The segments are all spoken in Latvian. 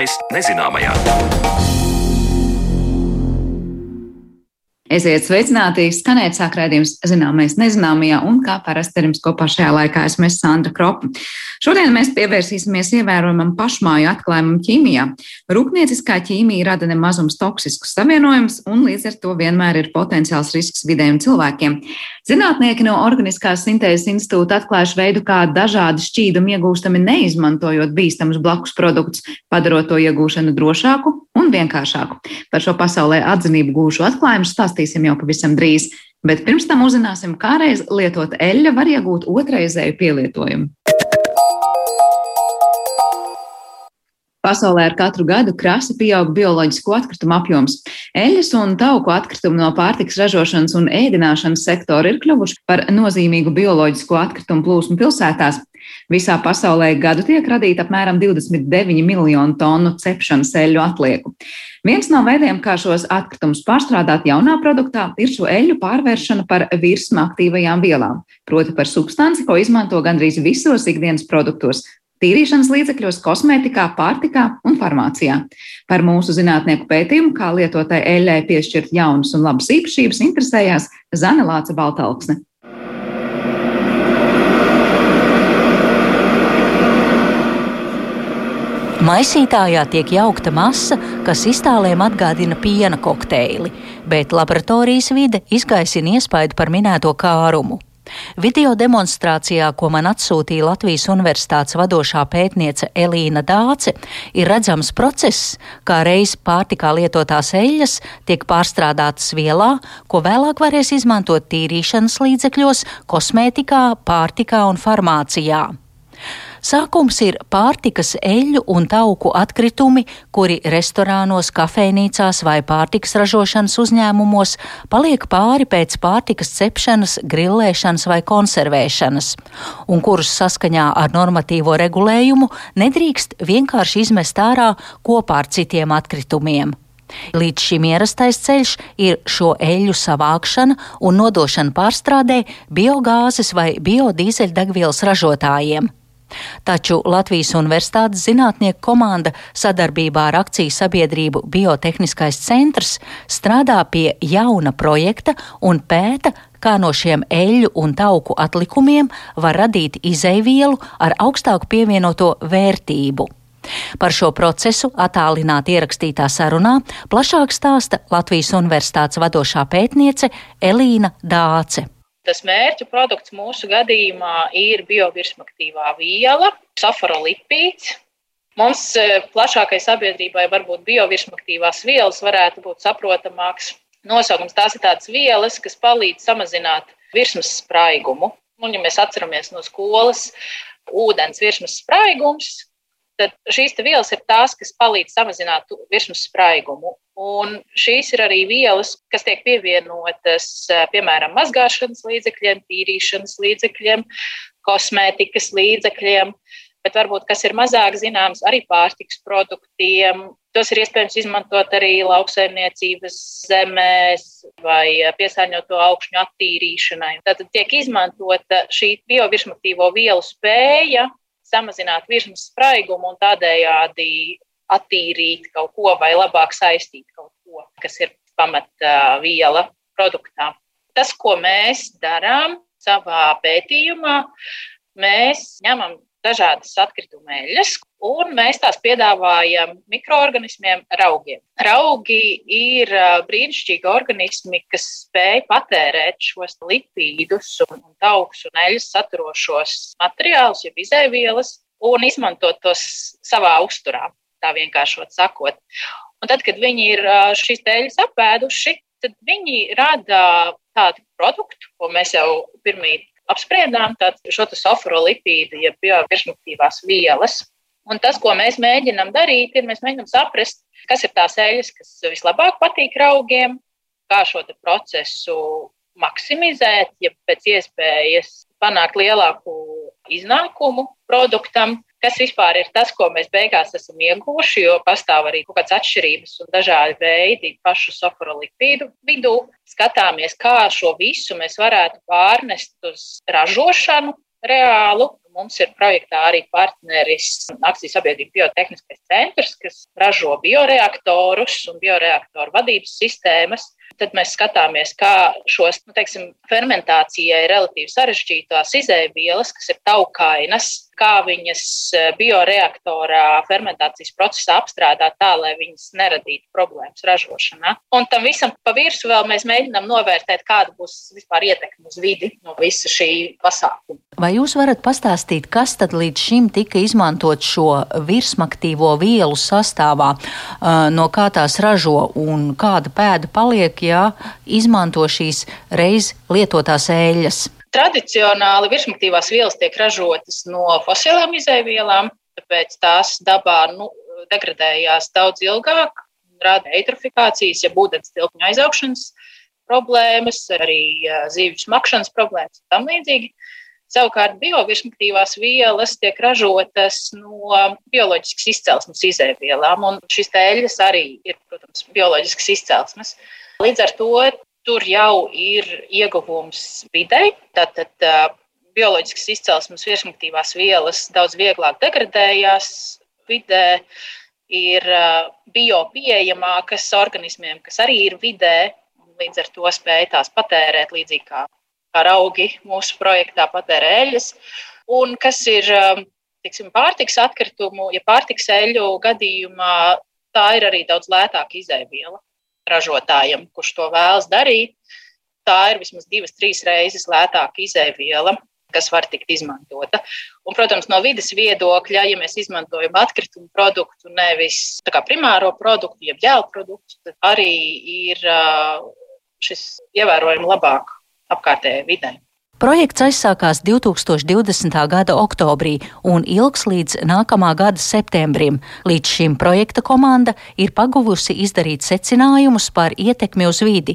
Zināmais nezināmajā. Esiet sveicināti! Skanēt sāk redzējums zināmais nezināmajā un kā parasti ar jums kopā šajā laikā esmu es Sandra Kropa. Šodien mēs pievērsīsimies ievērojamam pašmāju atklājumam ķīmijā. Rūpnieciskā ķīmija rada nemazums toksiskus savienojumus un līdz ar to vienmēr ir potenciāls risks vidējiem cilvēkiem. Zinātnieki no Organiskās sintēzes institūta atklājuši veidu, kā dažādi šķīdumi iegūstami neizmantojot bīstamus blakus produktus, padarot to iegūšanu drošāku un vienkāršāku. Par šo pasaulē atzinību gūšu atklājumu stāstīsim jau pavisam drīz, bet pirms tam uzzināsim, kā reiz lietot eļļa var iegūt otrreizēju pielietojumu. Pasaulē ar katru gadu krasi pieaug bioloģisko atkritumu apjoms. Eļļas un tauku atkritumi no pārtikas ražošanas un ēdināšanas sektora ir kļuvuši par nozīmīgu bioloģisko atkritumu plūsmu pilsētās. Visā pasaulē gadu tiek radīta apmēram 29 miljonu tonu cepšanas eļļu atlieku. Viens no veidiem, kā šos atkritumus pārstrādāt jaunā produktā, ir šo eļļu pārvēršana par virsmu aktīvajām vielām, proti par substanci, ko izmanto gandrīz visos ikdienas produktos, tīrīšanas līdzekļos, kosmētikā, pārtikā un farmācijā. Par mūsu zinātnieku pētījumu, kā lietotai eļļai piešķirt jaunas un labas īpašības, interesējās Zana Lāca Baltalksne. Maisītājā tiek jaukta masa, kas iztālēm atgādina piena kokteili, bet laboratorijas vide izgaisina iespaidu par minēto kārumu. Video demonstrācijā, ko man atsūtīja Latvijas Universitātes vadošā pētniece Elīna Dāce, ir redzams process, kā reiz pārtikā lietotās eļļas tiek pārstrādātas vielā, ko vēlāk varēs izmantot tīrīšanas līdzekļos, kosmētikā, pārtikā un farmācijā. Sākums ir pārtikas eļļu un tauku atkritumi, kuri restorānos, kafejnīcās vai pārtikas ražošanas uzņēmumos paliek pāri pēc pārtikas cepšanas, grillēšanas vai konservēšanas, un kurus saskaņā ar normatīvo regulējumu nedrīkst vienkārši izmest ārā kopā ar citiem atkritumiem. Līdz šim ierastais ceļš ir šo eļļu savākšana un nodošana pārstrādē biogāzes vai biodīzeļdegvielas ražotājiem. Taču Latvijas Universitātes zinātnieku komanda sadarbībā ar akciju sabiedrību Biotehniskais centrs strādā pie jauna projekta un pēta, kā no šiem eļļu un tauku atlikumiem var radīt izeivielu ar augstāku pievienoto vērtību. Par šo procesu attālināti ierakstītā sarunā plašāk stāsta Latvijas Universitātes vadošā pētniece Elīna Dāce. Tas mērķa produkts mūsu gadījumā ir biovirsmaktīvā viela, safarolipīds. Mums e, plašākai sabiedrībai varbūt biovirsmaktīvās vielas varētu būt saprotamāks nosaukums. Tās ir tādas vielas, kas palīdz samazināt virsmas spraigumu. Un, ja mēs atceramies no skolas, ūdens virsmas spraigums, tad šīs vielas ir tās, kas palīdz samazināt virsmas spraigumu. Un šīs ir arī vielas, kas tiek pievienotas piemēram mazgāšanas līdzekļiem, tīrīšanas līdzekļiem, kosmētikas līdzekļiem, bet varbūt kas ir mazāk zināms, arī pārtiks produktiem. Tos ir iespējams izmantot arī lauksaimniecības zemēs vai piesārņoto augšņu attīrīšanai. Tad tiek izmantota šī biovirsmatīvo vielu spēja samazināt virsmas spraigumu un tādējādi attīrīt kaut ko vai labāk saistīt kaut ko, kas ir pamatviela produktā. Tas, ko mēs darām savā pētījumā, mēs ņemam dažādas atkrituma eļļas, un mēs tās piedāvājam mikroorganismiem, raugiem. Raugi ir brīnišķīgi organismi, kas spēj patērēt šos lipīdus, un taukus un eļļas saturošos materiālus, jeb izēvielas, un izmantot tos savā uzturā tā vienkāršot sakot. Un tad, kad viņi ir šīs tēļas apēduši, tad viņi rada tādu produktu, ko mēs jau pirmīt apspriedām, šo sofrolipīdu, jeb biovirsmaktīvās vielas. Un tas, ko mēs mēģinām darīt, ir mēs mēģinām saprast, kas ir tās eļļas, kas vislabāk patīk augiem, kā šo procesu maksimizēt, ja pēc iespējas panākt lielāku iznākumu produktam, kas vispār ir tas, ko mēs beigās esam ieguvuši, jo pastāv arī kaut kādas atšķirības un dažādi veidi pašu safarolipīdu vidū. Skatāmies, kā šo visu mēs varētu pārnest uz ražošanu reālu. Mums ir projektā arī partneris akcijas sabiedrība Biotehniskais centrs, kas ražo bioreaktorus un bioreaktoru vadības sistēmas tad mēs skatāmies, kā šos nu, teiksim, fermentācijai relatīvi sarežģītās izēvielas, kas ir taukainas, kā viņas eh, bioreaktorā fermentācijas procesā apstrādāt tā, lai viņas neradītu problēmas ražošanā. Un tam visam pa virsmu vēl mēs mēģinām novērtēt, kāda būs vispār ietekme uz vidi no visa šī pasākuma. Vai jūs varat pastāstīt, kas tad līdz šim tika izmantot šo virsmaktīvo vielu sastāvā, eh, no kā tās ražo un kāda pēda paliek, ja izmanto šīs reiz lietotās eļļas? Tradicionāli virsmaktīvās vielas tiek ražotas no fosilām izēvielām, tāpēc tās dabā nu, degradējās daudz ilgāk, rada eitrofikācijas, ja ūdens tilpņu aizaugšanas problēmas, arī zīvju smakšanas problēmas un tam līdzīgi. Savukārt biovirsmaktīvās vielas tiek ražotas no bioloģiskas izcelsmes izēvielām, un šīs tēļas arī ir, protams, bioloģiskas izcelsmes. Līdz ar to tur jau ir ieguvums videi. Tātad bioloģiskas izcelsmes virsmaktīvās vielas daudz vieglāk degradējās vidē, ir biopieejamākas organismiem, kas arī ir vidē, un līdz ar to spēj tās patērēt līdzīgi kā, kā augi mūsu projektā patērē eļļas. Un kas ir tiksim, pārtiks atkritumu, ja pārtiks eļļu gadījumā, tā ir arī daudz lētāka izēviela ražotājam, kurš to vēlas darīt. Tā ir vismaz divas, trīs reizes lētāka izēviela, kas var tikt izmantota. Un, protams, no vidas viedokļa, ja mēs izmantojam atkritumu produktu, nevis primāro produktu, jeb ģēlu produktu, tad arī ir šis ievērojami labāk apkārtējai videi. Projekts aizsākās 2020. gada oktobrī un ilgs līdz nākamā gada septembrim. Līdz šim projekta komanda ir paguvusi izdarīt secinājumus par ietekmi uz vidi.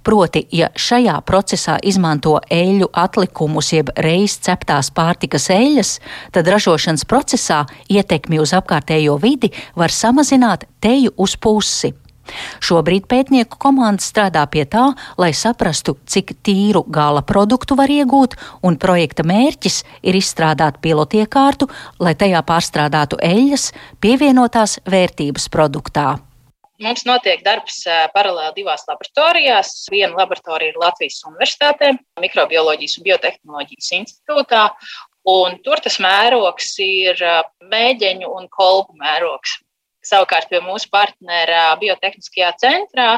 Proti, ja šajā procesā izmanto eļļu atlikumus jeb reiz ceptās pārtikas eļļas, tad ražošanas procesā ietekmi uz apkārtējo vidi var samazināt teju uz pusi. Šobrīd pētnieku komanda strādā pie tā, lai saprastu, cik tīru gala produktu var iegūt, un projekta mērķis ir izstrādāt pilotiekārtu, lai tajā pārstrādātu eļļas pievienotās vērtības produktā. Mums notiek darbs paralēli divās laboratorijās. Viena laboratorija ir Latvijas Universitātē, Mikrobioloģijas un biotehnoloģijas institūtā. Un tur tas mērogs ir mēģeņu un kolbu mērogs. Savukārt pie mūsu partnera biotehniskajā centrā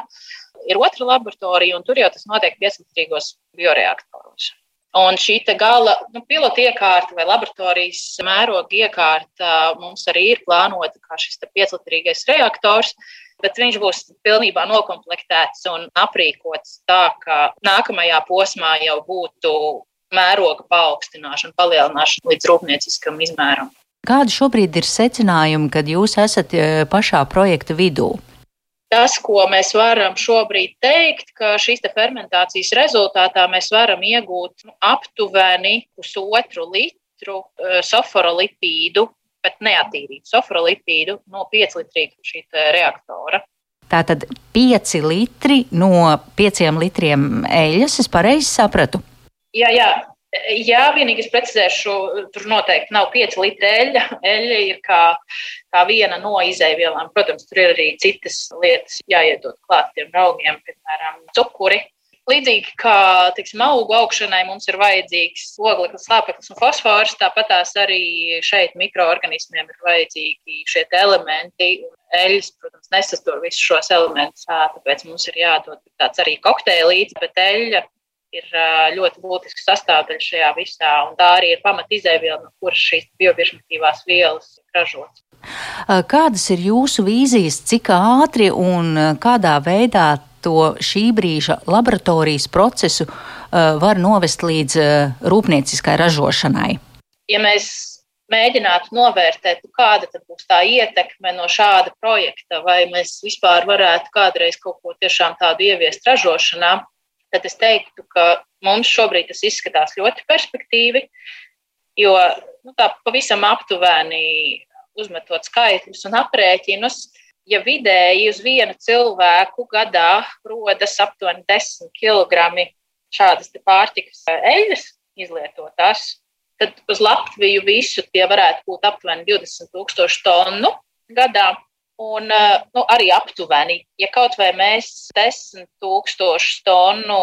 ir otra laboratorija, un tur jau tas notiek piesardzīgos bioreaktoros. Un šī gala nu, pilota iekārta vai laboratorijas mēroga iekārta mums arī ir plānota kā šis pieclitrīgais reaktors, bet viņš būs pilnībā noklāpts un aprīkots tā, ka nākamajā posmā jau būtu mēroga paaugstināšana, palielināšana līdz rūpnieciskam izmēram. Kādi šobrīd ir secinājumi, kad jūs esat e, pašā projekta vidū? Tas, ko mēs varam šobrīd teikt, ka šīs fermentācijas rezultātā mēs varam iegūt nu, aptuveni pusotru litru e, soforolipīdu, bet neatīrītu soforolipīdu no 5 litrīga šī reaktora. Tātad 5 litri no 5 litriem eļļas, es pareizi sapratu? Jā, jā, Jā, vienīgi es precizēšu, tur noteikti nav 5 litri eļļa. Eļļa ir kā, kā viena no izēvielām. Protams, tur ir arī citas lietas jāiedod klāt tiem augiem, piemēram, cukuri. Līdzīgi kā tiksim, augu augšanai mums ir vajadzīgs ogleklis, slāpeklis un fosfors, tāpat tās arī šeit mikroorganismiem ir vajadzīgi šie elementi. Eļļas, protams, nesastur visus šos elementus, tāpēc mums ir jādod tāds arī kokteilīts, bet eļļa ir ļoti būtisks sastāvdaļa šajā visā, un tā arī ir pamat izēviela, no kuras šīs biobiržmatīvās vielas ir ražotas. Kādas ir jūsu vīzijas, cik ātri un kādā veidā to šī brīža laboratorijas procesu var novest līdz rūpnieciskai ražošanai? Ja mēs mēģinātu novērtēt, kāda būs tā ietekme no šāda projekta, vai mēs vispār varētu kādreiz kaut ko tiešām tādu ieviest ražošanā, tad es teiktu, ka mums šobrīd tas izskatās ļoti perspektīvi, jo nu, tā pavisam aptuveni uzmetot skaitļus un aprēķinus, ja vidēji uz vienu cilvēku gadā rodas aptuveni 10 kg šādas pārtikas eļļas izlietotās, tad uz Latviju visu tie varētu būt aptuveni 20 tūkstoši tonu gadā. Un nu, arī aptuveni, ja kaut vai mēs 10 tūkstošu tonu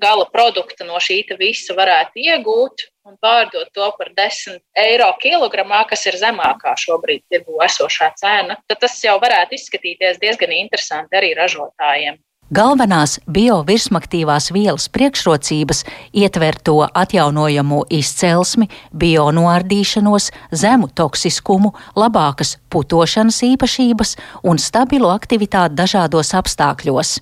gala produkta no šī visa varētu iegūt un pārdot to par 10 eiro kilogramā, kas ir zemākā šobrīd tirgu esošā cena, tad tas jau varētu izskatīties diezgan interesanti arī ražotājiem. Galvenās biovirsmaktīvās vielas priekšrocības ietver to atjaunojamo izcelsmi, bionoardīšanos, zemu toksiskumu, labākas putošanas īpašības un stabilu aktivitāti dažādos apstākļos.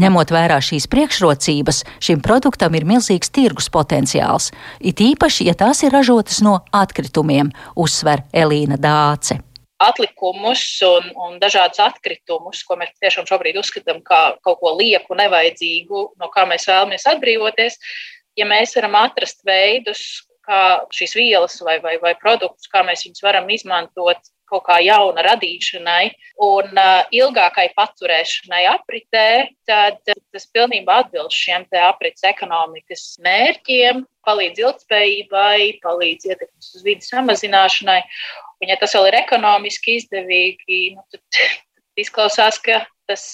Ņemot vērā šīs priekšrocības, šim produktam ir milzīgs tirgus potenciāls, it īpaši, ja tās ir ražotas no atkritumiem, uzsver Elīna Dāce atlikumus un, un dažādus atkritumus, ko mēs tiešām šobrīd uzskatām par kaut ko lieku, nevajadzīgu, no kā mēs vēlamies atbrīvoties. Ja mēs varam atrast veidus, kā šīs vielas vai, vai, vai produktus, kā mēs viņus varam izmantot kaut kā jauna radīšanai un uh, ilgākai paturēšanai apritē, tad tas pilnībā atbilst šiem aprits ekonomikas mērķiem, palīdz ilgspējībai, palīdz ietekmes uz vidi samazināšanai. Un, ja tas vēl ir ekonomiski izdevīgi, nu, tad izklausās, ka tas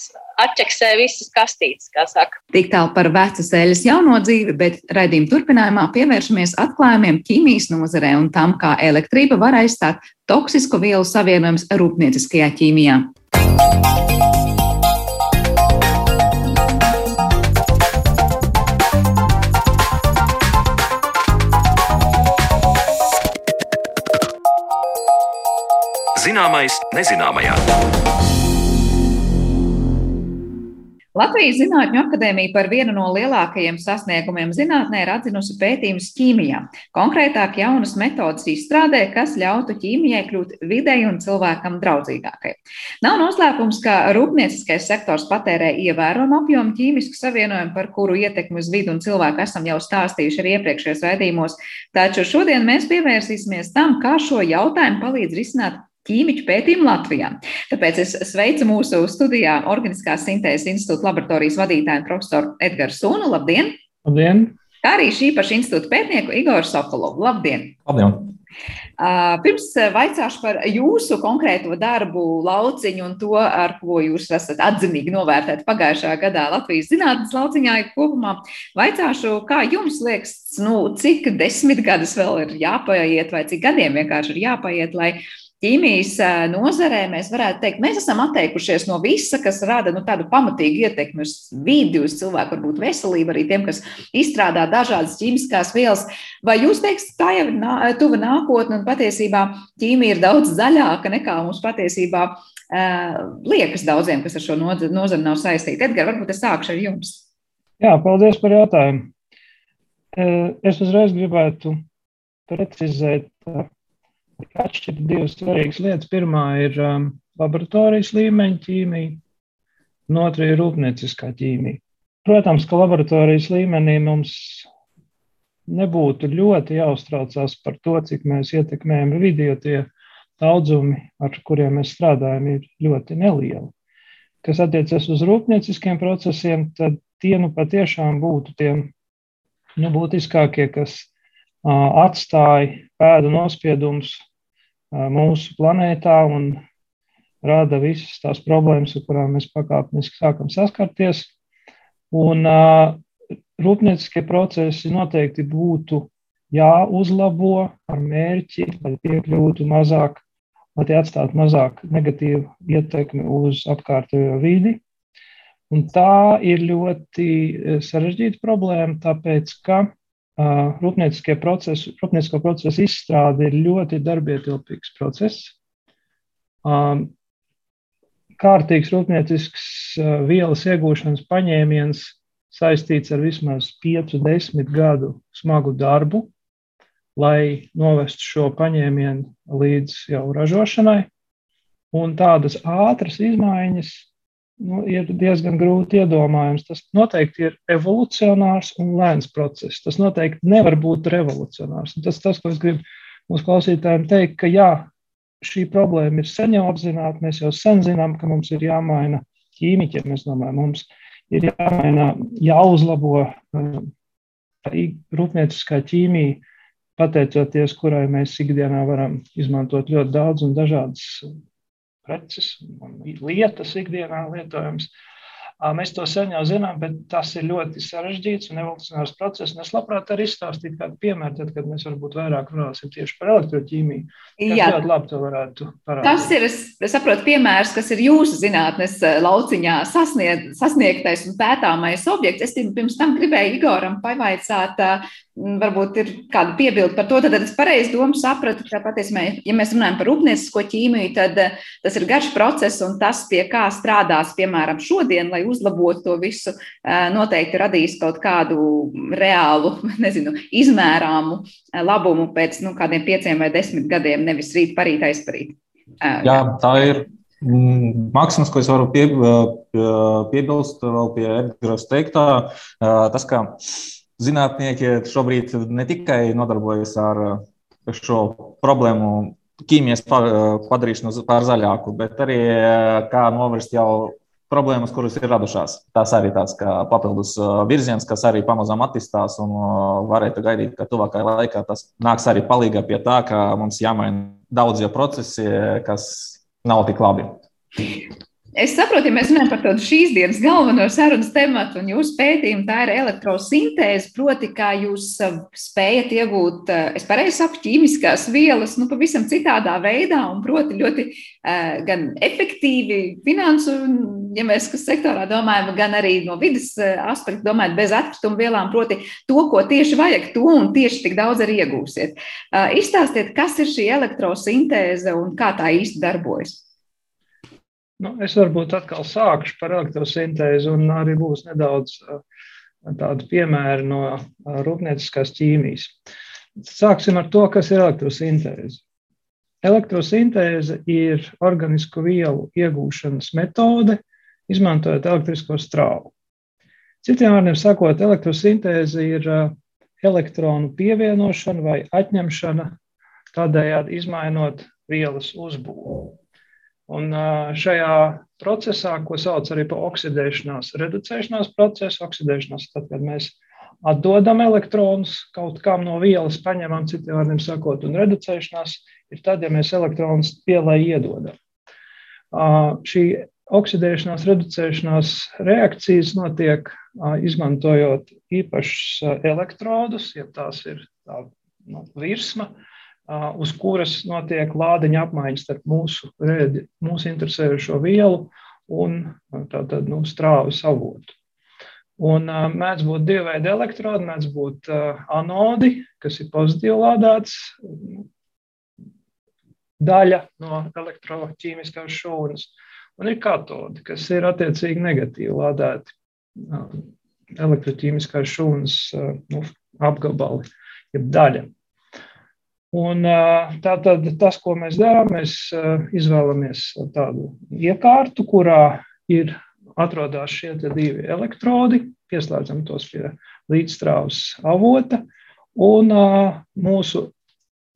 atķeksē visas kastītes, kā saka. Tik tālu par vecas eļas jauno dzīvi, bet raidījuma turpinājumā pievēršamies atklājumiem ķīmijas nozarē un tam, kā elektrība var aizstāt toksisko vielu savienojums rūpnieciskajā ķīmijā. Zināmais, nezināmajā. Latvijas Zinātņu akadēmija par vienu no lielākajiem sasniegumiem zinātnē ir atzinusi pētījumus ķīmijā. Konkrētāk, jaunas metodas izstrādē, kas ļautu ķīmijai kļūt videi un cilvēkam draudzīgākai. Nav noslēpums, ka rūpnieciskais sektors patērē ievērojumu apjomu ķīmisku savienojumu, par kuru ietekmi uz vidu un cilvēku esam jau stāstījuši arī iepriekšējos raidījumos. Taču šodien mēs pievērsīsimies tam, kā šo jautājumu palīdz risināt ķīmiķu pētījumu Latvijā. Tāpēc es sveicu mūsu studijā Organiskās sintēzes institūta laboratorijas vadītāju profesoru Edgars Sunu. Labdien! Labdien! Kā arī šī paša institūta pētnieku Igoru Sokolovu. Labdien! Labdien! Uh, pirms vaicāšu par jūsu konkrēto darbu lauciņu un to, ar ko jūs esat atzinīgi novērtēti pagājušā gadā Latvijas zinātnes lauciņā kopumā, vaicāšu, kā jums liekas, nu, cik desmit gadus vēl ir jāpaiet vai cik gadiem vienkārši ir jāpaiet, lai ķīmijas nozarē mēs varētu teikt, mēs esam atteikušies no visa, kas rada nu, tādu pamatīgu ietekmi uz vidi, uz cilvēku varbūt veselību, arī tiem, kas izstrādā dažādas ķīmiskās vielas. Vai jūs teiksiet, tā jau ir nā, tuva nākotne un patiesībā ķīmija ir daudz zaļāka nekā mums patiesībā uh, liekas daudziem, kas ar šo nozari nav saistīti? Edgars, varbūt es sākšu ar jums. Jā, paldies par jautājumu. Es uzreiz gribētu precizēt atšķirt divas svarīgas lietas. Pirmā ir um, laboratorijas līmeņa ķīmija, un otra ir rūpnieciskā ķīmija. Protams, ka laboratorijas līmenī mums nebūtu ļoti jāuztraucās par to, cik mēs ietekmējam vidi, jo tie daudzumi, ar kuriem mēs strādājam, ir ļoti nelieli. Kas attiecas uz rūpnieciskiem procesiem, tad tie nu patiešām būtu tie nu, būtiskākie, kas atstāja pēdu nospiedumus mūsu planētā un rada visas tās problēmas, ar kurām mēs pakāpeniski sākam saskarties. Un rūpnieciskie procesi noteikti būtu jāuzlabo ar mērķi, lai tie kļūtu mazāk, lai tie atstātu mazāk negatīvu ietekmi uz apkārtējo vidi. Un tā ir ļoti sarežģīta problēma, tāpēc ka rūpnieciskie procesi, rūpniecisko procesu izstrāde ir ļoti darbietilpīgs process. Kārtīgs rūpniecisks vielas iegūšanas paņēmiens saistīts ar vismaz 5-10 gadu smagu darbu, lai novestu šo paņēmienu līdz jau ražošanai. Un tādas ātras izmaiņas nu, ir diezgan grūti iedomājams. Tas noteikti ir evolucionārs un lēns process. Tas noteikti nevar būt revolucionārs. Un tas, tas, ko es gribu mūsu klausītājiem teikt, ka jā, šī problēma ir sen jau apzināta. Mēs jau sen zinām, ka mums ir jāmaina ķīmiķi, mēs domājam, mums ir jāmaina, jāuzlabo uh, rūpnieciskā ķīmija pateicoties kurai mēs ikdienā varam izmantot ļoti daudz un dažādas preces un lietas ikdienā lietojams. Mēs to sen jau zinām, bet tas ir ļoti sarežģīts un evolucionārs process. Es labprāt arī izstāstītu kādu piemēru, tad, kad mēs varbūt vairāk runāsim tieši par elektroķīmiju. Jā, ļoti labi to varētu parādīt. Tas ir, es, saprotu, piemērs, kas ir jūsu zinātnes lauciņā sasniegt, sasniegtais un pētāmais objekts. Es pirms tam gribēju Igoram pavaicāt, varbūt ir kāda piebilde par to, tad es pareizi domu sapratu, ka patiesībā, ja mēs runājam par rūpniecisko ķīmiju, tad tas ir garš process un tas, pie kā strādās, piemēram, šodien, lai uzlabotu to visu, noteikti radīs kaut kādu reālu, nezinu, izmērāmu labumu pēc nu, kādiem pieciem vai desmit gadiem, nevis rīt parīt aizparīt. Jā, tā ir. Mm, Mākslinieks, ko es varu pie, piebilst vēl pie Edgars teiktā, tas, ka zinātnieki šobrīd ne tikai nodarbojas ar šo problēmu ķīmijas padarīšanu par zaļāku, bet arī kā novērst jau problēmas, kuras ir radušās. Tas arī tāds papildus virziens, kas arī pamazām attīstās un varētu gaidīt, ka tuvākajā laikā tas nāks arī palīdzīgā pie tā, ka mums jāmaina daudzie procesi, kas nav tik labi. Es saprotu, ja mēs runājam par tādu šīs dienas galveno sarunas tematu, un jūsu pētījumu tā ir elektrosintēze, proti, kā jūs uh, spējat iegūt, uh, es pareizi saku, ķīmiskās vielas, nu, pavisam citādā veidā, un proti ļoti uh, gan efektīvi finansu, ja mēs sektorā domājam, gan arī no vidas aspekta domājam, bez atkritumu vielām, proti to, ko tieši vajag, to un tieši tik daudz arī iegūsiet. Izstāstiet, kas ir šī elektrosintēze un kā tā īsti darbojas. Nu, es varbūt atkal sākšu par elektrosintēzi, un arī būs nedaudz tādu piemēru no rūpnieciskās ķīmijas. Sāksim ar to, kas ir elektrosintēze. Elektrosintēze ir organisku vielu iegūšanas metode, izmantojot elektrisko strāvu. Citiem vārdiem sakot, elektrosintēze ir elektronu pievienošana vai atņemšana, tādējādi izmainot vielas uzbūvi. Un šajā procesā, ko sauc arī par oksidēšanās, reducēšanās procesu, oksidēšanās, tad, kad mēs atdodam elektronus kaut kam no vielas, paņemam citiem vārdiem sakot, un reducēšanās ir tad, ja mēs elektronus vielai iedodam. Šī oksidēšanās, reducēšanās reakcijas notiek izmantojot īpašus elektrodus, ja tās ir tā nu, virsma, uz kuras notiek lādiņa apmaiņa starp mūsu, rēdi, mūsu interesējošo vielu un tātad, nu, strāvas avotu. Un uh, mēdz būt divi veidi elektrodi, mēdz būt uh, anodi, kas ir pozitīvi lādēts, daļa no elektroķīmiskās šūnas, un ir katodi, kas ir attiecīgi negatīvi lādēti elektroķīmiskās šūnas nu, apgabali, jeb daļa. Un, tātad tas, ko mēs darām, mēs izvēlamies tādu iekārtu, kurā ir atrodas šie divi elektrodi, pieslēdzam tos pie līdzstrāvas avota, un mūsu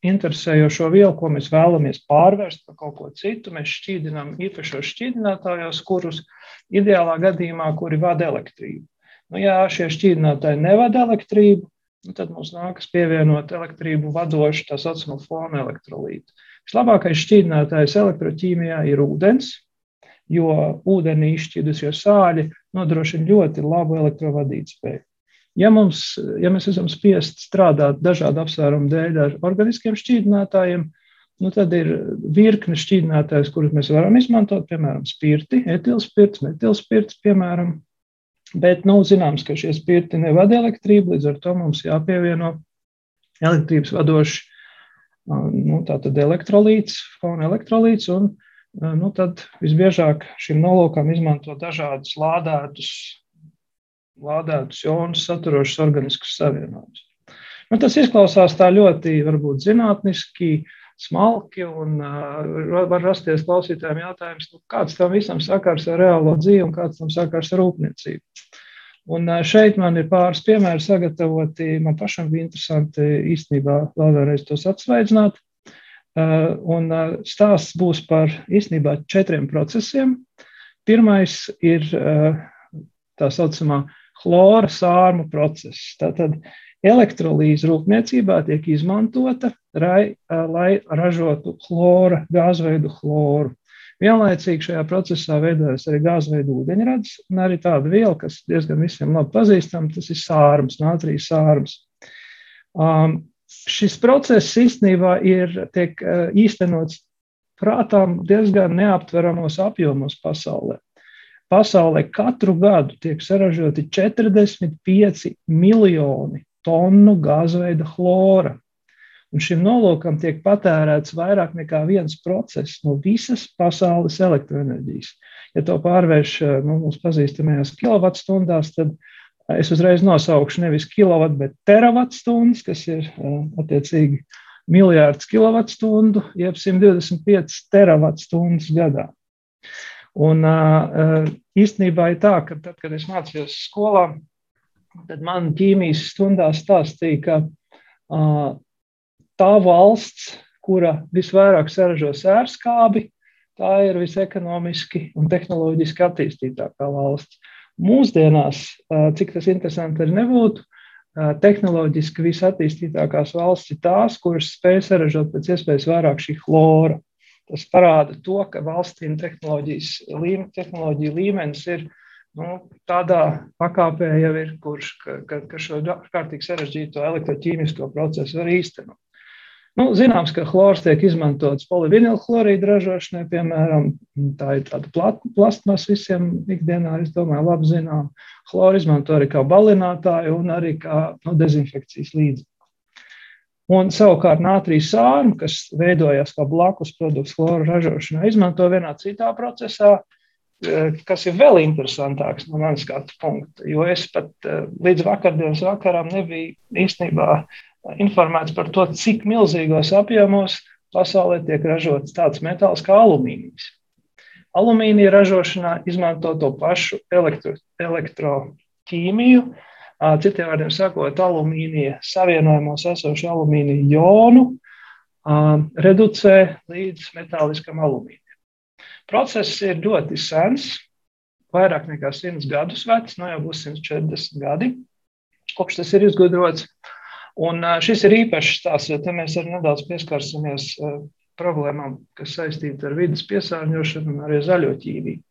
interesējošo vielu, ko mēs vēlamies pārvērst par kaut ko citu, mēs šķīdinām īpašos šķīdinātājos, kurus ideālā gadījumā, kuri vada elektrību. Nu, ja šie šķīdinātāji nevada elektrību, nu, tad mums nākas pievienot elektrību vadošu tā saucamo fonu elektrolītu. Vislabākais šķīdinātājs elektroķīmijā ir ūdens, jo ūdenī izšķīdusie sāļi nodrošina ļoti labu elektrovadītspēju. Ja, mums, ja mēs esam spiest strādāt dažādu apsvērumu dēļ ar organiskiem šķīdinātājiem, nu tad ir virkne šķīdinātājs, kurus mēs varam izmantot, piemēram, spirti, etilspirts, metilspirts, piemēram, Bet, nu, zināms, ka šie spirti nevada elektrību, līdz ar to mums jāpievieno elektrības vadošs nu, elektrolīts, fona elektrolīts. Un, nu, tad visbiežāk šim nolūkam izmanto dažādus lādētus, lādētus jonus saturošus organiskus savienojumus. Nu, tas izklausās tā ļoti varbūt zinātniski, uh, smalki, un uh, var rasties klausītājiem jautājums, nu, kāds tam visam sakars ar reālo dzīvi un kāds tam sakars ar rūpniecību. Un uh, šeit man ir pāris piemēri sagatavoti. Man pašam bija interesanti īstenībā vēlreiz tos atsvaidzināt. Uh, un stāsts būs par īstenībā četriem procesiem. Pirmais ir tā saucamā chlora sārmu process. Tātad, Elektrolīze rūpniecībā tiek izmantota, lai, lai ražotu chlora, gāzveidu chloru. Vienlaicīgi šajā procesā veidojas arī gāzveidu ūdeņrads un arī tāda viela, kas diezgan visiem labi pazīstama, tas ir sārums, nātrijas sārums. Um, šis process īstenībā ir tiek īstenots prātām diezgan neaptveramos apjomos pasaulē. Pasaulē katru gadu tiek saražoti 45 miljoni tonu gāzveida chlora. Un šim nolūkam tiek patērēts vairāk nekā viens procents no visas pasaules elektroenerģijas. Ja to pārvērš nu, mūsu pazīstamajās kilovatstundās, tad es uzreiz nosaukšu nevis kilovatt, bet teravatstundas, kas ir attiecīgi miljārds kilovatstundu, jeb 125 teravatstundas gadā. Un īstenībā ir tā, ka tad, kad es mācījos skolā, tad man ķīmijas stundā stāstīja, ka tā valsts, kura visvairāk saražo sērskābi, tā ir visekonomiski un tehnoloģiski attīstītākā valsts. Mūsdienās, cik tas interesanti arī nebūtu, tehnoloģiski visattīstītākās valsts ir tās, kuras spēj saražot pēc iespējas vairāk šī chlora. Tas parāda to, ka valstīm tehnoloģija līmenis ir nu, tādā pakāpē jau ir, kurš ka, ka šo kārtīgi sarežģīto elektroķīmisko procesu var īstenot. Nu, zināms, ka chlors tiek izmantots polivinilchlorīdu ražošanai, piemēram, tā ir tāda plastmas visiem ikdienā, es domāju, labi zinām. Chloru izmanto arī kā balinātāju un arī kā nu, dezinfekcijas līdzekli. Un savukārt nātrijas sārmu, kas veidojas kā blakus produkts chloru ražošanā, izmanto vienā citā procesā, Eh, kas ir vēl interesantāks no manas skatu punkta. Jo es pat eh, līdz vakardienas vakaram nebiju īstenībā informēts par to, cik milzīgos apjomos pasaulē tiek ražots tāds metāls kā alumīnijas. Alumīnija ražošanā izmanto to pašu elektro, elektroķīmiju, citiem vārdiem sakot, alumīnija savienojumos esošu alumīnija jonu reducē līdz metāliskam alumīnijam. Process ir ļoti sens, vairāk nekā 100 gadus vecs, no nu jau būs 140 gadi, kopš tas ir izgudrots. Un šis ir īpašs stāsts, jo te mēs arī nedaudz pieskarsimies problēmām, kas saistīta ar vidas piesārņošanu un arī zaļo ķīmiju.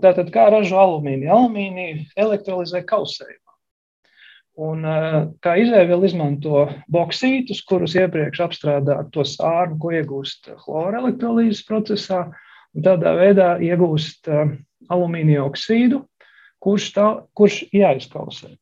Tātad, kā ražo alumīniju? Alumīniju elektrolizē kausējumā. Un, kā izēvielu izmanto boksītus, kurus iepriekš apstrādā to sārmu, ko iegūst chlora elektrolīzes procesā, un tādā veidā iegūst alumīnija oksīdu, kurš, tā, kurš jāizkausē.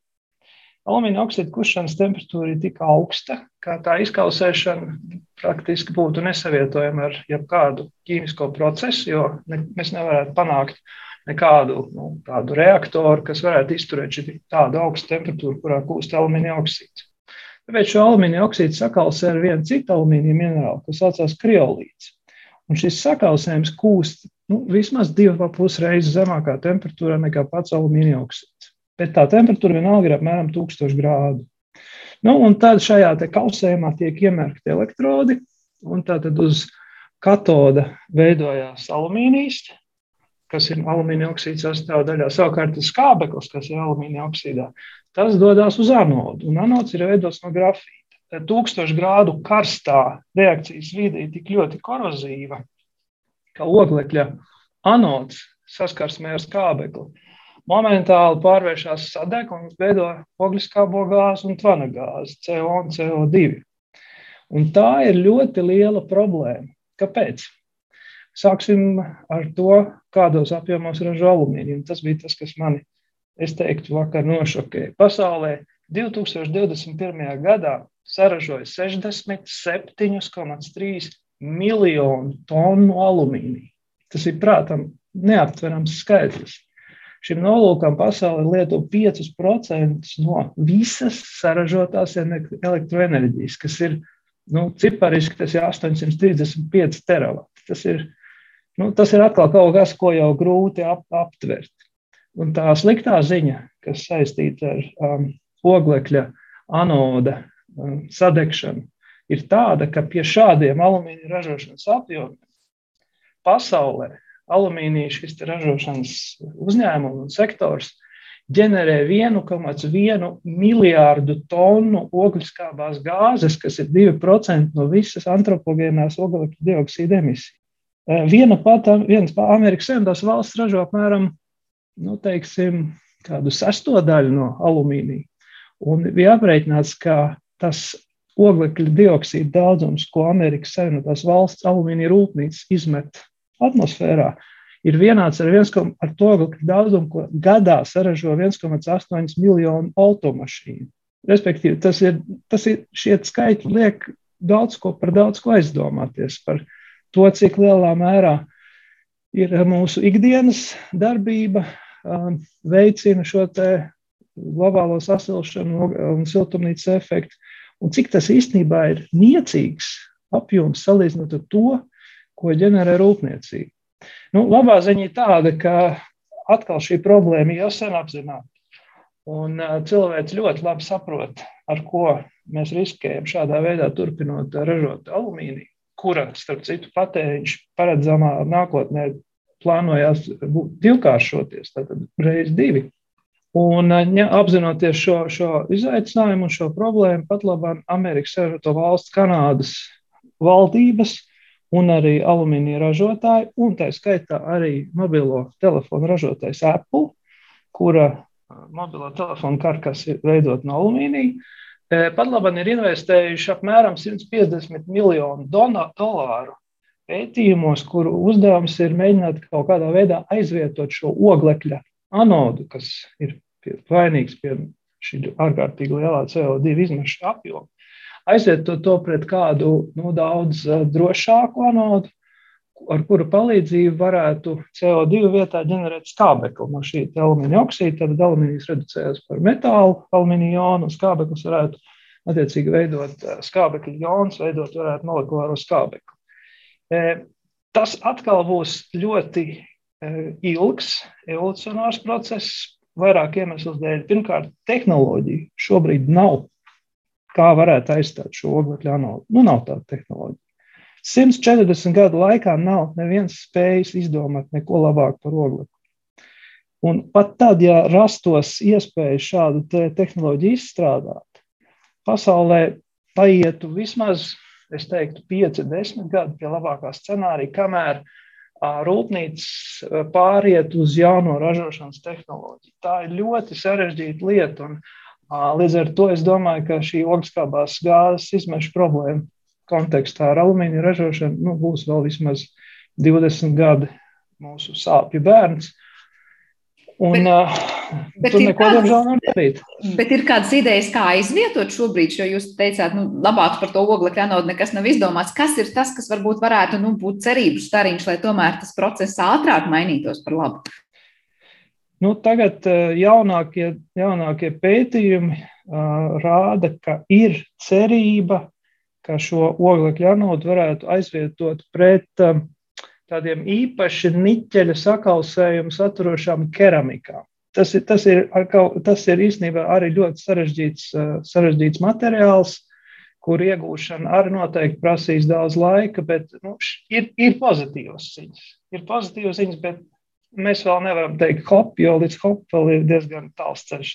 Alumīnija oksīda kušanas temperatūra ir tik augsta, ka tā izkausēšana praktiski būtu nesavietojama ar jebkādu ķīmisko procesu, jo ne, mēs nevarētu panākt nekādu nu, tādu reaktoru, kas varētu izturēt tādu augstu temperatūru, kurā kūst alumīnija oksīds. Tāpēc šo alumīnija oksīdu sakalsē ar vienu citu alumīnija minerālu, kas saucās kriolīts. Un šis sakausējums kūst nu, vismaz divas reizes zemākā temperatūrā nekā pats alumīnija oksīds. Bet tā temperatūra vienalga ir apmēram 1000 grādu. Nu, un tad šajā kausējumā tiek iemērkti elektrodi, un tātad uz katoda veidojās alumīnijas, kas ir alumīnija oksīda sastāvdaļā. Savukārt tas skābeklis, kas ir alumīnija oksīdā, tas dodas uz anodu, un anods ir veidots no grafīta tūkstošu grādu karstā reakcijas vide ir tik ļoti korozīva, ka oglekļa anods saskarsmē ar skābekli momentāli pārvēršas sadeg un veido ogliskābo gāzi un tvana gāzi, CO un CO2. Un tā ir ļoti liela problēma. Kāpēc? Sāksim ar to, kādos apjomos ražo alumīniju. Tas bija tas, kas mani, es teiktu, vakar nošokēja. Pasaulē 2021. gadā saražoja 67,3 miljonu tonu alumīnija. Tas ir prātam neaptverams skaitlis. Šim nolūkam pasaulē lieto 5% no visas saražotās elektroenerģijas, kas ir nu, cipariski tas ir 835 teravati. Tas ir, nu, tas ir atkal kaut kas, ko jau grūti ap, aptvert. Un tā sliktā ziņa, kas saistīta ar um, oglekļa anoda sadegšana ir tāda, ka pie šādiem alumīnija ražošanas apjomiem pasaulē alumīnija šis ražošanas uzņēmums un sektors ģenerē 1,1 miljārdu tonu ogļskābās gāzes, kas ir 2% no visas antropogēnās oglekļa dioksīda emisijas. Viena pati, viens Amerikas Savienotās valsts ražo apmēram, nu, teiksim, kādu sestdaļu no alumīnija. Un bija aprēķināts, ka tas oglekļa dioksīda daudzums, ko Amerikas Savienotās valsts alumīnija rūpnīcas izmet atmosfērā, ir vienāds ar, viens, ar to daudzumu, ko gadā saražo 1,8 miljonu automašīnu. Respektīvi, tas ir, tas ir šie skaitļi liek daudz ko par daudz ko aizdomāties par to, cik lielā mērā ir mūsu ikdienas darbība, Um, veicina šo globālo sasilšanu un siltumnīcas efektu, un cik tas īstenībā ir niecīgs apjoms salīdzinot ar to, ko ģenerē rūpniecība. Nu, labā ziņa ir tāda, ka atkal šī problēma jau sen apzināta. Un uh, cilvēks ļoti labi saprot, ar ko mēs riskējam šādā veidā turpinot ražot alumīniju, kura, starp citu, patēriņš paredzamā nākotnē plānojās divkāršoties, tātad reiz divi. Un ja, apzinoties šo, šo izaicinājumu un šo problēmu, pat labāk Amerikas Savienoto Valstu, Kanādas valdības un arī alumīnija ražotāji, un tā skaitā arī mobilo telefonu ražotājs Apple, kura mobilo telefonu karkas ir veidot no alumīnija, pat labāk ir investējuši apmēram 150 miljonu dolāru pētījumos, kuru uzdevums ir mēģināt kaut kādā veidā aizvietot šo oglekļa anodu, kas ir vainīgs pie šī ārkārtīgi lielā CO2 izmešu apjoma. Aizvietot to pret kādu nu, daudz uh, drošāku anodu, ar kuru palīdzību varētu CO2 vietā ģenerēt skābekli no šī alumīnija oksīda. Tad alumīnijas reducējas par metālu, alumīnija jonu, un skābeklis varētu attiecīgi veidot uh, skābekļa jonus, veidot varētu molekulāro skābekli. E, tas atkal būs ļoti ilgs, evolucionārs process, vairāk iemeslu dēļ. Pirmkārt, tehnoloģija šobrīd nav. Kā varētu aizstāt šo oglekļa anodu? Nu, nav tāda tehnoloģija. 140 gadu laikā nav neviens spējis izdomāt neko labāku par oglekli. Un pat tad, ja rastos iespēja šādu te tehnoloģiju izstrādāt, pasaulē paietu vismaz es teiktu, 5, 10 gadi pie labākā scenārija, kamēr rūpnīca pāriet uz jauno ražošanas tehnoloģiju. Tā ir ļoti sarežģīta lieta. Un, līdz ar to es domāju, ka šī ogskābās gāzes izmešu problēma kontekstā ar alumīnija ražošanu nu, būs vēl vismaz 20 gadi mūsu sāpju bērns. Un, bet, uh, bet tur neko diemžēl nevar darīt. Bet ir kādas idejas, kā aizvietot šobrīd, jo jūs teicāt, nu, labāk par to oglekļa anodu nekas nav izdomāts. Kas ir tas, kas varbūt varētu nu, būt cerību stariņš, lai tomēr tas process ātrāk mainītos par labu? Nu, tagad jaunākie, jaunākie pētījumi uh, rāda, ka ir cerība, ka šo oglekļa anodu varētu aizvietot pret uh, tādiem īpaši niķeļa sakausējumu saturošām keramikām. Tas ir, tas, ir, tas ir īstenībā arī ļoti sarežģīts, eh, sarežģīts materiāls, kur iegūšana arī noteikti prasīs daudz laika, bet nu, ir, ir pozitīvas ziņas. Ir pozitīvas ziņas, bet mēs vēl nevaram teikt hop, jo līdz hop vēl ir diezgan tāls ceļš.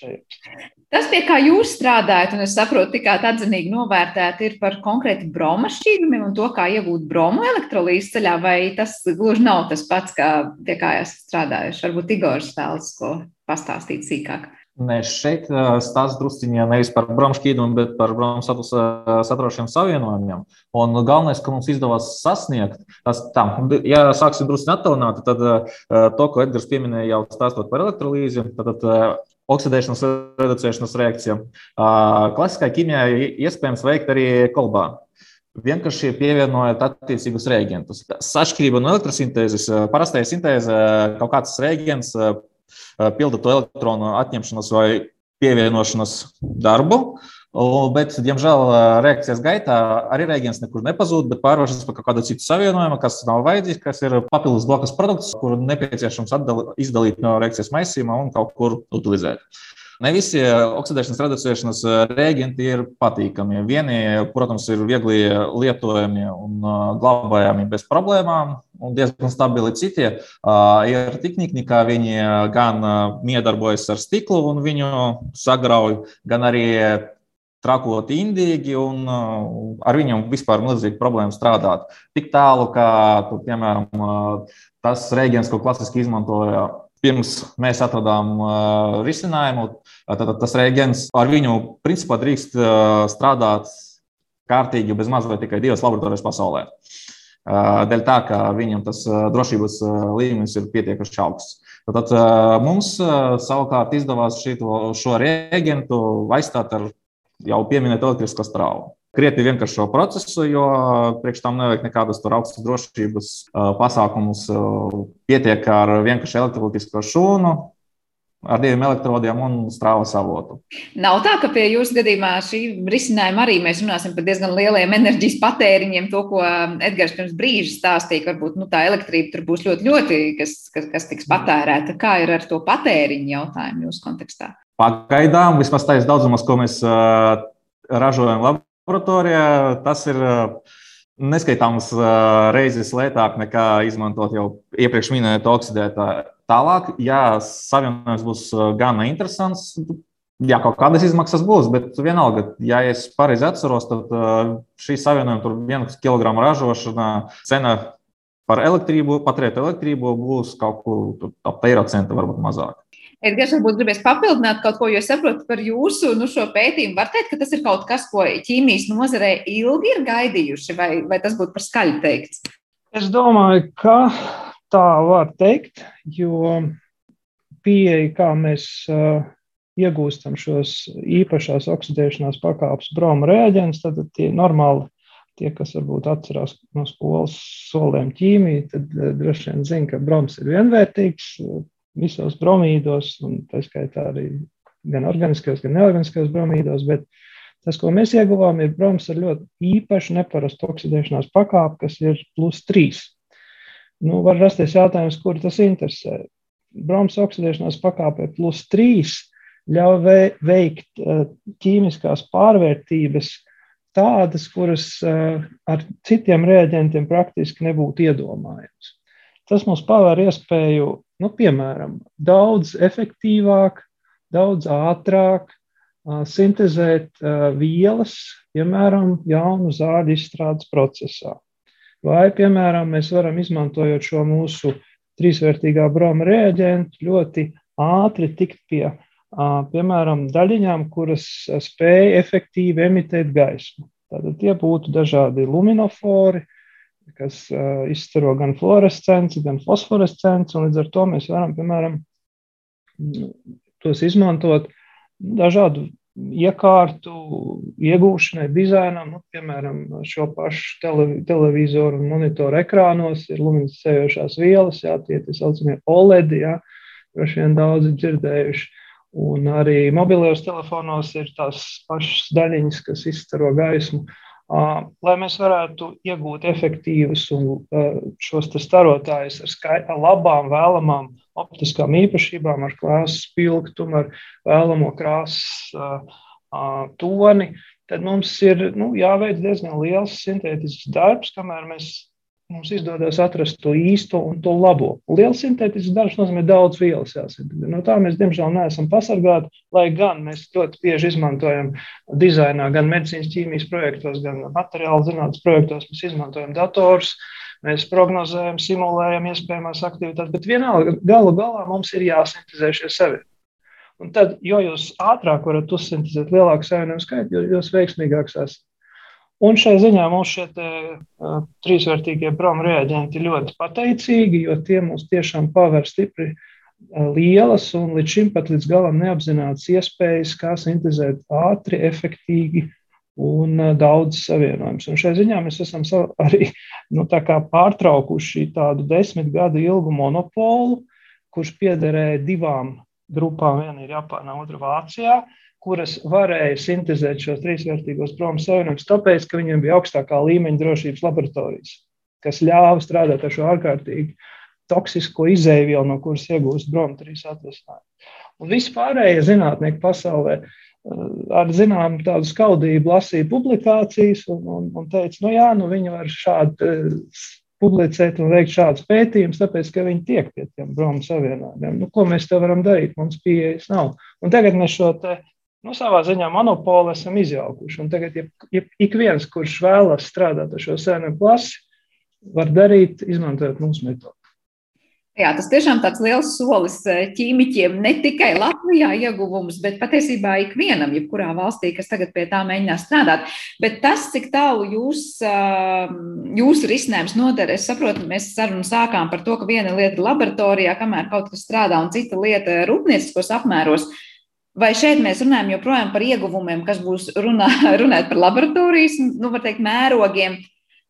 Tas, pie kā jūs strādājat, un es saprotu, tikāt atzinīgi novērtēt, ir par konkrēti broma šķīdumiem un to, kā iegūt bromu elektrolīzes ceļā, vai tas gluži nav tas pats, kā pie kā esat strādājuši? Varbūt Igors vēlas ko pastāstīt sīkāk. Nē, šeit stāsta drusciņā nevis par bromu šķīdumu, bet par bromu saturošiem savienojumiem. Un galvenais, ko mums izdevās sasniegt, tas tā, ja sāksim drusciņā attālināt, tad to, ko Edgars pieminēja jau stāstot par elektrolīzi, tad, tad oksidēšanas reducēšanas reakcija. Klasiskā ķīmijā iespējams veikt arī kolbā. Vienkārši pievienojot attiecīgus reagentus. Atšķirība no elektrosintēzes, parastajā sintēzē kaut kāds reagens pilda to elektronu atņemšanas vai pievienošanas darbu. Bet, diemžēl, reakcijas gaitā arī rēģents nekur nepazūd, bet pārvēršas par kādu citu savienojumu, kas nav vajadzīgs, kas ir papildus blakus produkts, kuru nepieciešams atdali, izdalīt no reakcijas maisījuma un kaut kur utilizēt. Ne visi oksidēšanas reducēšanas rēģenti ir patīkami. Vieni, protams, ir viegli lietojami un glabājami bez problēmām, un diezgan stabili. Citi ir tik nikni, ka viņi gan miedarbojas ar stiklu un viņu sagrauj, gan arī trakot indīgi, un ar viņu vispār milzīgi problēma strādāt. Tik tālu, ka, tu, piemēram, tas rēģents, ko klasiski izmantoja pirms mēs atradām uh, risinājumu, tad tas rēģents ar viņu principā drīkst uh, strādāt kārtīgi bez maz vai tikai divas laboratorijas pasaulē. Uh, dēļ tā, ka viņam tas uh, drošības uh, līmenis ir pietiekami augsts. Tad mums savukārt izdevās šito, šo rēģentu aizstāt ar jau pieminēto elektrisko strāvu krietni vienkāršo procesu, jo priekš tam nevajag nekādas augstas drošības pasākumus. Pietiek ar vienkāršu elektrolytisko šūnu, ar diviem elektrodiem un strāvas avotu. Nav tā, ka pie jūsu gadījumā šī risinājuma arī mēs runāsim par diezgan lieliem enerģijas patēriņiem, to, ko Edgars pirms brīža stāstīja, ka varbūt nu, tā elektrība tur būs ļoti, ļoti, kas, kas, kas tiks patērēta. Kā ir ar to patēriņu jautājumu jūsu kontekstā? Pagaidām, vismaz tais daudzums, ko mēs ražojam laboratorijā, tas ir neskaitāmas reizes lētāk nekā izmantot jau iepriekš minēto oksidētāju. Tālāk, ja savienojums būs gana interesants, jā, kaut kādas izmaksas būs, bet vienalga, ja es pareizi atceros, tad šī savienojuma tur vienu kilogramu ražošana cena par elektrību, patērētu elektrību būs kaut kur ap eiro centa, varbūt mazāk. Edgars, varbūt gribēs papildināt kaut ko, jo es saprotu par jūsu nu, pētījumu. Var teikt, ka tas ir kaut kas, ko ķīmijas nozarē ilgi ir gaidījuši, vai, vai tas būtu par skaļu teikts? Es domāju, ka tā var teikt, jo pieeja, kā mēs uh, iegūstam šos īpašās oksidēšanās pakāpes broma reaģents, tad tie normāli tie, kas varbūt atcerās no skolas soliem ķīmiju, tad uh, droši vien zina, ka broms ir vienvērtīgs, visos bromīdos, un tā skaitā arī gan organiskajos, gan neorganiskajos bromīdos. Bet tas, ko mēs ieguvām, ir broms ar ļoti īpašu neparastu oksidēšanās pakāpi, kas ir plus 3. Nu, var rasties jautājums, kur tas interesē. Broms oksidēšanās pakāpē plus 3 ļauj veikt eh, ķīmiskās pārvērtības tādas, kuras eh, ar citiem rēģentiem praktiski nebūtu iedomājams. Tas mums paver iespēju Nu, piemēram, daudz efektīvāk, daudz ātrāk sintēzēt vielas, piemēram, jaunu zāļu izstrādes procesā. Vai, piemēram, mēs varam izmantojot šo mūsu trīsvērtīgā broma reaģentu ļoti ātri tikt pie, piemēram, daļiņām, kuras spēj efektīvi emitēt gaismu. Tātad tie būtu dažādi luminofori, kas uh, izstaro gan fluorescenci, gan fosforescenci, līdz ar to mēs varam, piemēram, tos izmantot dažādu iekārtu iegūšanai, dizainam, nu, piemēram, šo pašu televi televizoru un monitoru ekrānos ir luminiscējošās vielas, jā, tie tā saucamie OLED, jā, droši vien daudzi dzirdējuši. Un arī mobilajos telefonos ir tās pašas daļiņas, kas izstaro gaismu. Uh, lai mēs varētu iegūt efektīvus un šos starotājus ar, skai, ar labām, vēlamām optiskām īpašībām, ar krāsas spilgtumu, ar vēlamo krāsas toni, tad mums ir nu, jāveic diezgan liels sintētisks darbs, kamēr mēs mums izdodas atrast to īsto un to labo. Liels sintētisks darbs nozīmē daudz vielas jāsintēzē. No tā mēs, diemžēl, neesam pasargāti, lai gan mēs ļoti bieži izmantojam dizainā, gan medicīnas ķīmijas projektos, gan materiālu zinātnes projektos. Mēs izmantojam dators, mēs prognozējam, simulējam iespējamās aktivitātes, bet vienalga galu galā mums ir jāsintēzē šie savi. Un tad, jo jūs ātrāk varat uzsintēzēt lielāku savienojumu skaitu, jo jūs veiksmīgāks esat. Un šai ziņā mums šie te, uh, trīsvērtīgie broma reaģenti ļoti pateicīgi, jo tie mums tiešām paver stipri uh, lielas un līdz šim pat līdz galam neapzinātas iespējas, kā sintēzēt ātri, efektīvi un daudz savienojumus. Un šai ziņā mēs esam arī nu, pārtraukuši tādu desmit gadu ilgu monopolu, kurš piederēja divām grupām. Viena ir Japānā, otra Vācijā. Kuras varēja sintēzēt šos trīsvērtīgos promu savienojumus, tāpēc, ka viņiem bija augstākā līmeņa drošības laboratorijas, kas ļāva strādāt ar šo ārkārtīgi toksisko izēvielu, no kuras iegūst bromotrīs atvesinājumu. Un vispārējie zinātnieki pasaulē ar zināmu tādu skaudību lasīja publikācijas un, un, un teica, nu jā, nu viņi var šādi publicēt un veikt šādus pētījumus, tāpēc, ka viņi tiek pie tiem bromu savienojumiem. Nu, ko mēs te varam darīt? Mums pieejas nav. Un tagad mēs šo te, nu, savā ziņā monopolu esam izjaukuši. Un tagad, ja, ja ik viens, kurš vēlas strādāt ar šo sēnu klasi, var darīt, izmantojot mūsu metodu. Jā, tas tiešām tāds liels solis eh, ķīmiķiem, ne tikai Latvijā ieguvums, bet patiesībā ikvienam, jebkurā valstī, kas tagad pie tā mēģinās strādāt. Bet tas, cik tālu jūs, jūsu risinājums noder, es saprotu, mēs sarunu sākām par to, ka viena lieta ir laboratorijā, kamēr kaut kas strādā, un cita lieta rūpnieciskos apmēros. Vai šeit mēs runājam joprojām par ieguvumiem, kas būs runā, runāt par laboratorijas, nu, var teikt, mērogiem,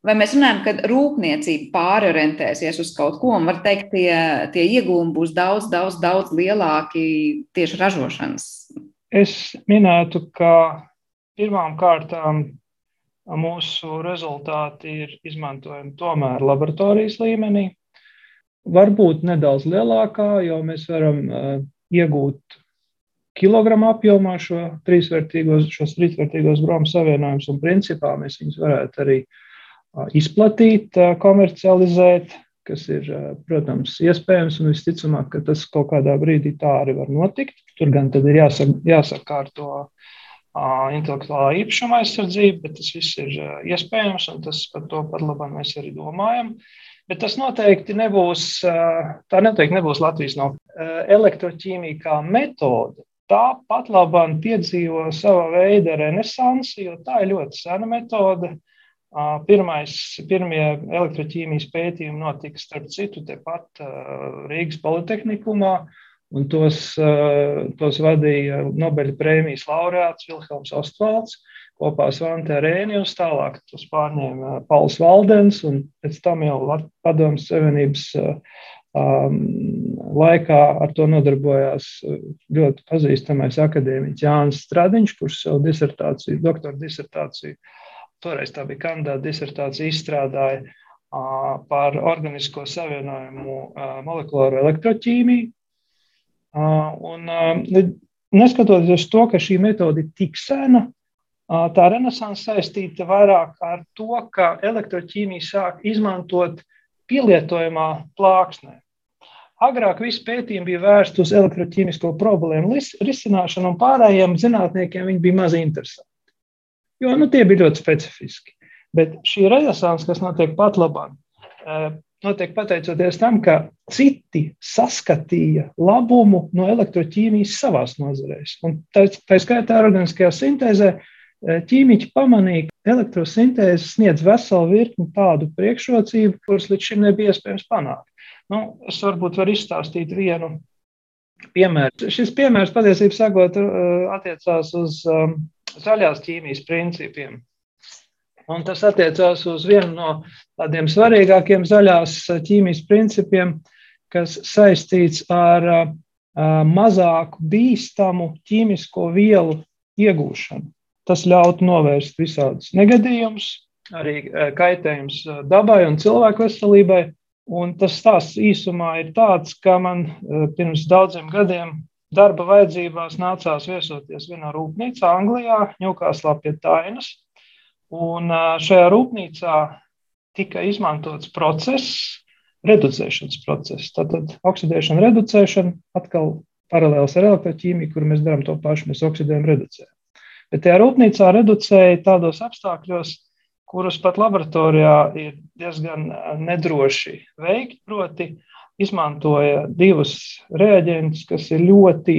Vai mēs runājam, ka rūpniecība pārorientēsies uz kaut ko, un var teikt, tie, tie iegūmi būs daudz, daudz, daudz lielāki tieši ražošanas? Es minētu, ka pirmām kārtām mūsu rezultāti ir izmantojami tomēr laboratorijas līmenī. Varbūt nedaudz lielākā, jo mēs varam uh, iegūt kilogramu apjomā šo trīsvērtīgos, šos trīsvērtīgos bromu savienojumus, un principā mēs viņus varētu arī izplatīt, komercializēt, kas ir, protams, iespējams, un visticamāk, ka tas kaut kādā brīdī tā arī var notikt. Tur gan tad ir jāsaka, jāsakārto intelektuālā īpašuma aizsardzība, bet tas viss ir iespējams, un tas par to pat labāk mēs arī domājam. Bet tas noteikti nebūs, tā noteikti nebūs Latvijas no elektroķīmija kā metode. Tā pat labāk piedzīvo sava veida renesansi, jo tā ir ļoti sena metode. Pirmais, pirmie elektroķīmijas pētījumi notika starp citu tepat Rīgas Politehnikumā, un tos, tos vadīja Nobeļa prēmijas laureāts Vilhelms Ostvalds kopā ar Svante Rēnijus, tālāk tos pārņēma Pauls Valdens, un pēc tam jau Padomas Savienības um, laikā ar to nodarbojās ļoti pazīstamais akadēmiķis Jānis Stradiņš, kurš savu disertāciju, doktora disertāciju toreiz tā bija kandidāta disertācija, izstrādāja par organisko savienojumu molekulāro elektroķīmiju. Un, neskatoties uz to, ka šī metode ir tik sena, tā renaissance saistīta vairāk ar to, ka elektroķīmija sāk izmantot pielietojamā plāksnē. Agrāk visi pētījumi bija vērsti uz elektroķīmisko problēmu risināšanu, un pārējiem zinātniekiem viņi bija maz interesanti jo nu, tie bija ļoti specifiski. Bet šī renaissance, kas notiek pat labāk, eh, notiek pateicoties tam, ka citi saskatīja labumu no elektroķīmijas savās nozarēs. Un tā, tā skaitā organiskajā sintēzē eh, ķīmiķi pamanīja, ka elektrosintēze sniedz veselu virkni tādu priekšrocību, kuras līdz šim nebija iespējams panākt. Nu, es varbūt varu izstāstīt vienu piemēru. Šis piemērs patiesībā sakot, eh, attiecās uz um, zaļās ķīmijas principiem. Un tas attiecās uz vienu no tādiem svarīgākiem zaļās ķīmijas principiem, kas saistīts ar mazāku bīstamu ķīmisko vielu iegūšanu. Tas ļautu novērst visādus negadījumus, arī kaitējumus dabai un cilvēku veselībai. Un tas stāsts īsumā ir tāds, ka man pirms daudziem gadiem darba vajadzībās nācās viesoties vienā rūpnīcā Anglijā, Ņūkāslā pie Tainas. Un šajā rūpnīcā tika izmantots process, reducēšanas process. Tātad oksidēšana, reducēšana, atkal paralēls ar elektroķīmiju, kur mēs darām to pašu, mēs oksidējam, reducējam. Bet tajā rūpnīcā reducēja tādos apstākļos, kurus pat laboratorijā ir diezgan nedroši veikt, proti, izmantoja divus reaģentus, kas ir ļoti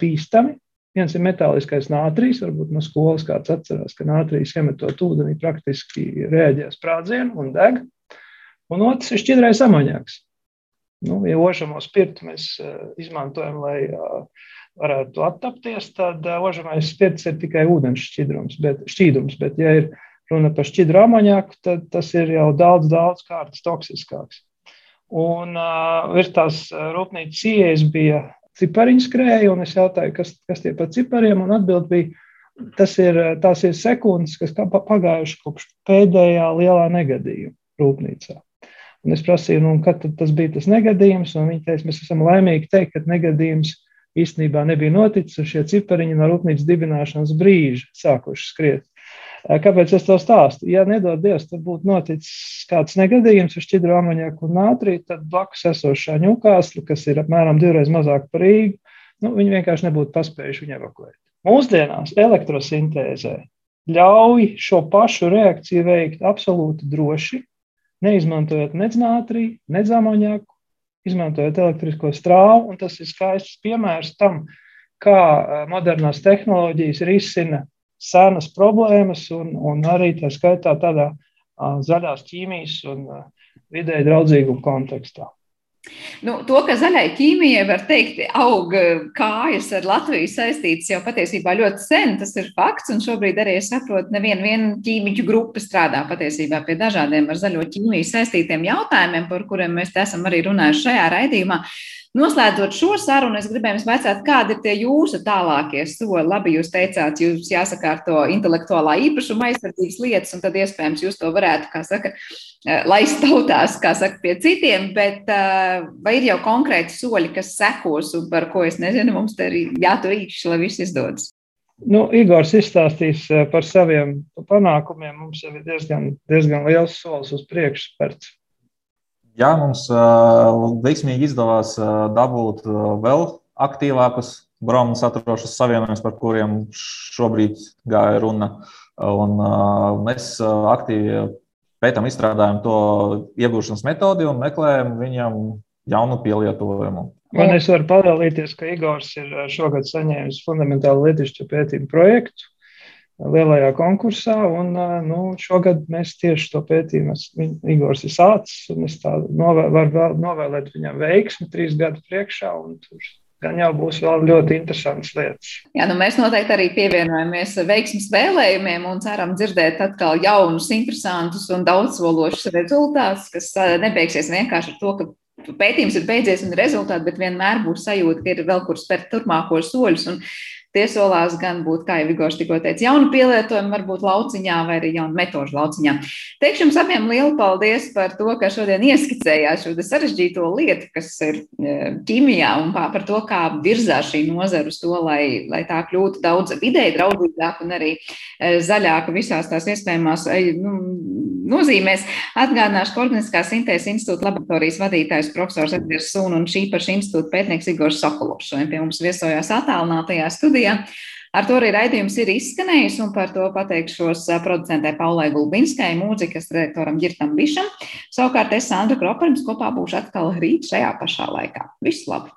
bīstami. Viens ir metāliskais nātrijs, varbūt no skolas kāds atcerās, ka nātrijs iemetot ūdenī praktiski reaģē sprādzienu un deg. Un otrs ir šķidrais amoņāks. Nu, ja ožamo spirtu mēs izmantojam, lai varētu attapties, tad ožamais spirts ir tikai ūdens šķidrums, bet, šķīdums. Bet, ja ir runa par šķidru amoņāku, tad tas ir jau daudz, daudz kārtas toksiskāks. Un uh, virs tās rūpnīcas ieejas bija cipariņu skrēja, un es jautāju, kas, kas tie pa cipariem, un atbild bija, tas ir, tās ir sekundes, kas pagājuši kopš pēdējā lielā negadījuma rūpnīcā. Un es prasīju, nu, kad tas bija tas negadījums, un viņi teica, mēs esam laimīgi teikt, ka negadījums īstenībā nebija noticis, un šie cipariņi no rūpnīcas dibināšanas brīža sākuši skriet. Kāpēc es to stāstu? Ja nedod Dievs, tad būtu noticis kāds negadījums ar šķidru amoniaku un nātriju, tad blakus esošā ņūkāsla, kas ir apmēram divreiz mazāk par Rīgu, nu, viņi vienkārši nebūtu paspējuši viņu evakuēt. Mūsdienās elektrosintēzē ļauj šo pašu reakciju veikt absolūti droši, neizmantojot nec nātriju, nec amoniaku, izmantojot elektrisko strāvu. Tas ir skaists piemērs tam, kā modernās tehnoloģijas risina senas problēmas un, un arī tā skaitā tādā zaļās ķīmijas un vidē draudzīguma kontekstā. Nu, to, ka zaļai ķīmijai var teikt, aug kājas ar Latviju saistītas jau patiesībā ļoti sen, tas ir fakts. Un šobrīd arī es saprotu, neviena vien ķīmiķu grupa strādā patiesībā pie dažādiem ar zaļo ķīmiju saistītiem jautājumiem, par kuriem mēs esam arī runājuši šajā raidījumā. Noslēdzot šo sarunu, es gribēju jums vaicāt, kādi ir tie jūsu tālākie soļi. Labi, jūs teicāt, jums jāsakārto intelektuālā īpašuma aizsardzības lietas, un tad iespējams jūs to varētu, kā saka, eh, laist tautās, kā saka, pie citiem, bet eh, vai ir jau konkrēti soļi, kas sekos un par ko es nezinu, mums te ir jāturīkšķi, lai viss izdodas? Nu, Igors izstāstīs eh, par saviem panākumiem. Mums jau ir diezgan, diezgan liels solis uz priekšu spērts. Jā, mums veiksmīgi izdevās dabūt vēl aktīvākus bromu saturošus savienojumus, par kuriem šobrīd gāja runa. Un, mēs aktīvi pētām, izstrādājam to iegūšanas metodi un meklējam viņam jaunu pielietojumu. Man es varu padalīties, ka Igors ir šogad saņēmis fundamentālu lietišķu pētījumu projektu lielajā konkursā. Un, nu, šogad mēs tieši to pētījumu, Igors ir sācis, un es novēl, varu novēlēt viņam veiksmi trīs gadu priekšā. Gan jau būs vēl ļoti interesants lietas. Jā, nu mēs noteikti arī pievienojamies veiksmības vēlējumiem un ceram dzirdēt atkal jaunus, interesantus un daudzsološus rezultātus, kas nebeigsies vienkārši ar to, ka pētījums ir beidzies un rezultāti, bet vienmēr būs sajūta, ka ir vēl kur spērt turpmākos soļus. Un Tie solās gan būt, kā jau Vigors tikko teica, jaunu pielietojumu, varbūt lauciņā vai arī jaunu metožu lauciņā. Teikšu jums abiem lielu paldies par to, ka šodien ieskicējāt šo sarežģīto lietu, kas ir e, ķīmijā un par to, kā virzās šī nozara uz to, lai, lai tā kļūtu daudz vidēji draudzīgāka un arī e, zaļāka visās tās iespējamās e, nu, nozīmēs. Atgādināšu, ka Organiskās sintēzes institūta laboratorijas vadītājs profesors Edgars Sūna un šī paša institūta pētnieks Igors Sokolovs šodien pie mums viesojās attālinātajā studijā studijā. Ar to arī raidījums ir izskanējis, un par to pateikšos producentē Paulai Gulbinskai, mūzikas redaktoram Girtam Bišam. Savukārt es Sandra Kroparms kopā būšu atkal rīt šajā pašā laikā. Visu labu!